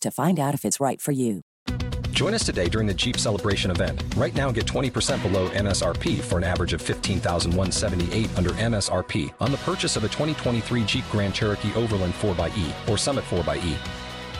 to find out if it's right for you. Join us today during the Jeep Celebration event. Right now, get 20% below MSRP for an average of 15178 under MSRP on the purchase of a 2023 Jeep Grand Cherokee Overland 4xE or Summit 4xE.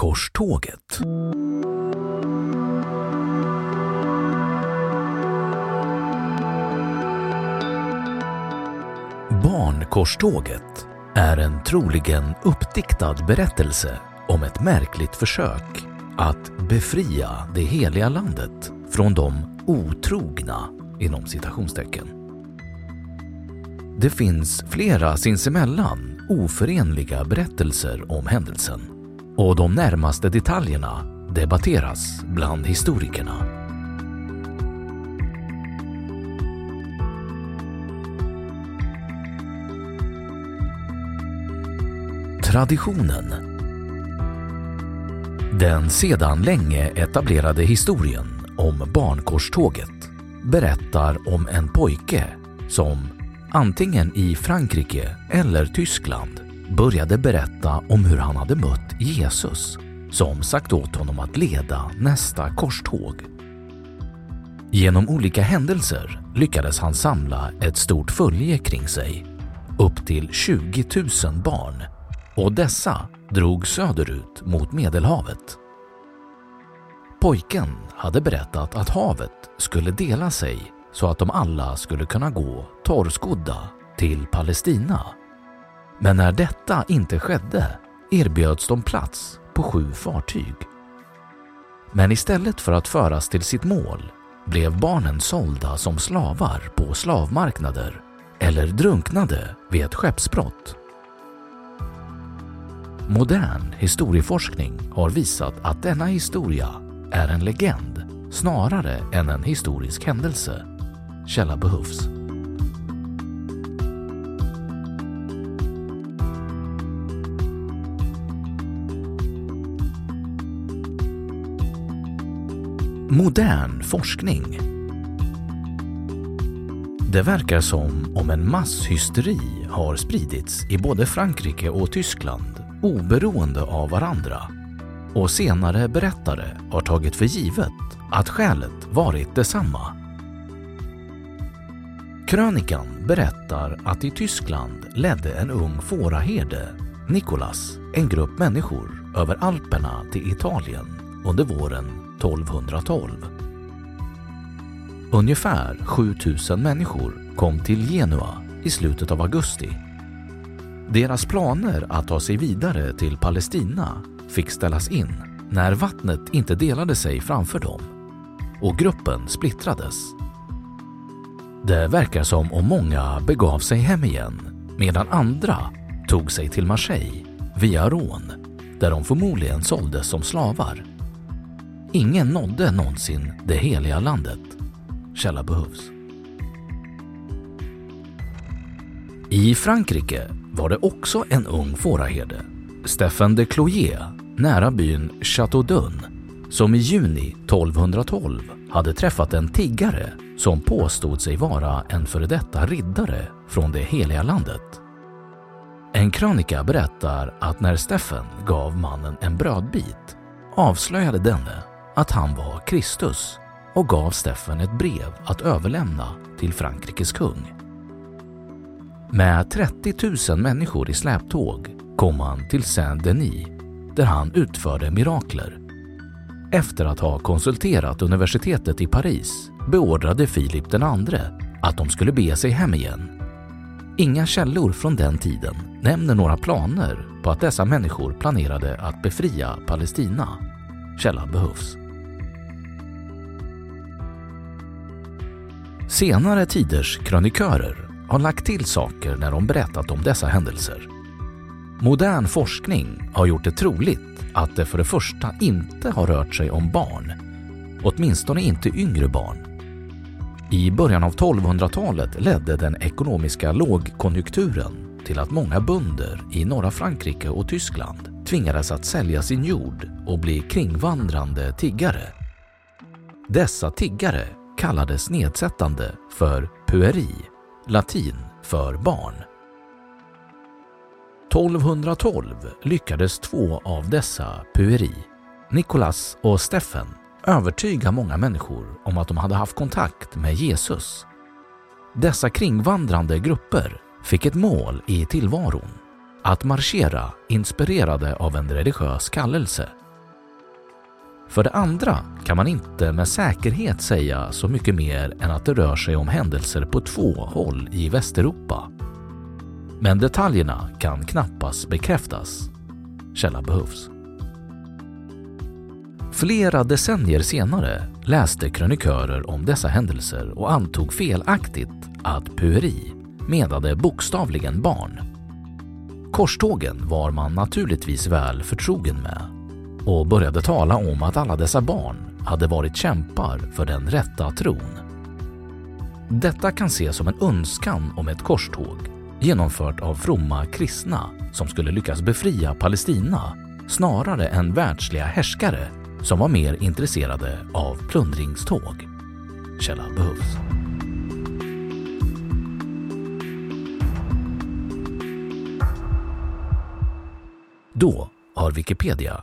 Barnkorståget. Barnkorståget är en troligen uppdiktad berättelse om ett märkligt försök att befria det heliga landet från de otrogna inom citationstecken. Det finns flera sinsemellan oförenliga berättelser om händelsen och de närmaste detaljerna debatteras bland historikerna. Traditionen Den sedan länge etablerade historien om barnkorståget berättar om en pojke som antingen i Frankrike eller Tyskland började berätta om hur han hade mött Jesus som sagt åt honom att leda nästa korståg. Genom olika händelser lyckades han samla ett stort följe kring sig, upp till 20 000 barn och dessa drog söderut mot Medelhavet. Pojken hade berättat att havet skulle dela sig så att de alla skulle kunna gå torrskodda till Palestina. Men när detta inte skedde erbjöds de plats på sju fartyg. Men istället för att föras till sitt mål blev barnen sålda som slavar på slavmarknader eller drunknade vid ett skeppsbrott. Modern historieforskning har visat att denna historia är en legend snarare än en historisk händelse. Källa behövs. Modern forskning Det verkar som om en masshysteri har spridits i både Frankrike och Tyskland oberoende av varandra och senare berättare har tagit för givet att skälet varit detsamma. Krönikan berättar att i Tyskland ledde en ung fåraherde, Nikolas, en grupp människor över Alperna till Italien under våren 1212. Ungefär 7000 människor kom till Genua i slutet av augusti. Deras planer att ta sig vidare till Palestina fick ställas in när vattnet inte delade sig framför dem och gruppen splittrades. Det verkar som om många begav sig hem igen medan andra tog sig till Marseille via Rån där de förmodligen såldes som slavar. Ingen nådde någonsin det heliga landet. Källa behövs. I Frankrike var det också en ung fåraherde, Stefan de Cloyer, nära byn Châteaudun, som i juni 1212 hade träffat en tiggare som påstod sig vara en före detta riddare från det heliga landet. En krönika berättar att när Steffen gav mannen en brödbit avslöjade denne att han var Kristus och gav Steffen ett brev att överlämna till Frankrikes kung. Med 30 000 människor i släptåg kom han till Saint-Denis där han utförde mirakler. Efter att ha konsulterat universitetet i Paris beordrade Filip den andre att de skulle be sig hem igen. Inga källor från den tiden nämner några planer på att dessa människor planerade att befria Palestina. Källa behövs. Senare tiders krönikörer har lagt till saker när de berättat om dessa händelser. Modern forskning har gjort det troligt att det för det första inte har rört sig om barn, åtminstone inte yngre barn. I början av 1200-talet ledde den ekonomiska lågkonjunkturen till att många bönder i norra Frankrike och Tyskland tvingades att sälja sin jord och bli kringvandrande tiggare. Dessa tiggare kallades nedsättande för pueri, latin för barn. 1212 lyckades två av dessa pueri, Nikolas och Steffen, övertyga många människor om att de hade haft kontakt med Jesus. Dessa kringvandrande grupper fick ett mål i tillvaron, att marschera inspirerade av en religiös kallelse. För det andra kan man inte med säkerhet säga så mycket mer än att det rör sig om händelser på två håll i Västeuropa. Men detaljerna kan knappast bekräftas. Källa behövs. Flera decennier senare läste krönikörer om dessa händelser och antog felaktigt att pueri menade bokstavligen barn. Korstågen var man naturligtvis väl förtrogen med och började tala om att alla dessa barn hade varit kämpar för den rätta tron. Detta kan ses som en önskan om ett korståg genomfört av fromma kristna som skulle lyckas befria Palestina snarare än världsliga härskare som var mer intresserade av plundringståg. Källa behövs. Då har Wikipedia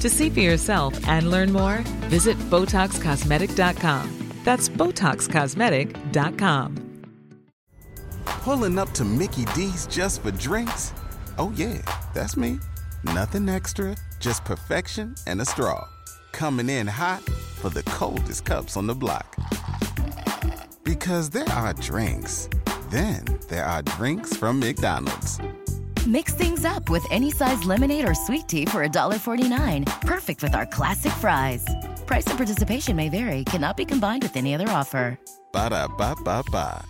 To see for yourself and learn more, visit BotoxCosmetic.com. That's BotoxCosmetic.com. Pulling up to Mickey D's just for drinks? Oh, yeah, that's me. Nothing extra, just perfection and a straw. Coming in hot for the coldest cups on the block. Because there are drinks, then there are drinks from McDonald's. Mix things up with any size lemonade or sweet tea for $1.49. Perfect with our classic fries. Price and participation may vary, cannot be combined with any other offer. Ba da ba ba ba.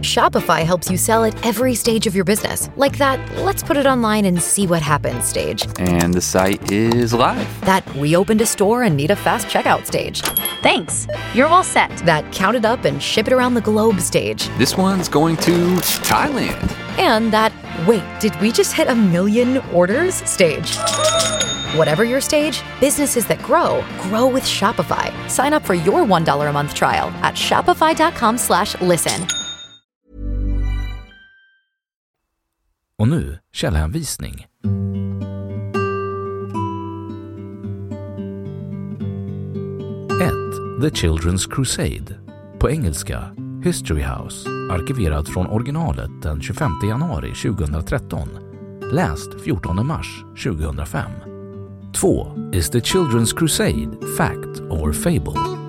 Shopify helps you sell at every stage of your business. Like that, let's put it online and see what happens stage. And the site is live. That we opened a store and need a fast checkout stage. Thanks. You're all set. That count it up and ship it around the globe stage. This one's going to Thailand. And that, wait, did we just hit a million orders stage? Whatever your stage, businesses that grow, grow with Shopify. Sign up for your $1 a month trial at shopify.com slash listen. Och nu källhänvisning. 1. The Children's Crusade. På engelska History House, arkiverad från originalet den 25 januari 2013. Läst 14 mars 2005. 2. Is the Children's Crusade Fact or Fable?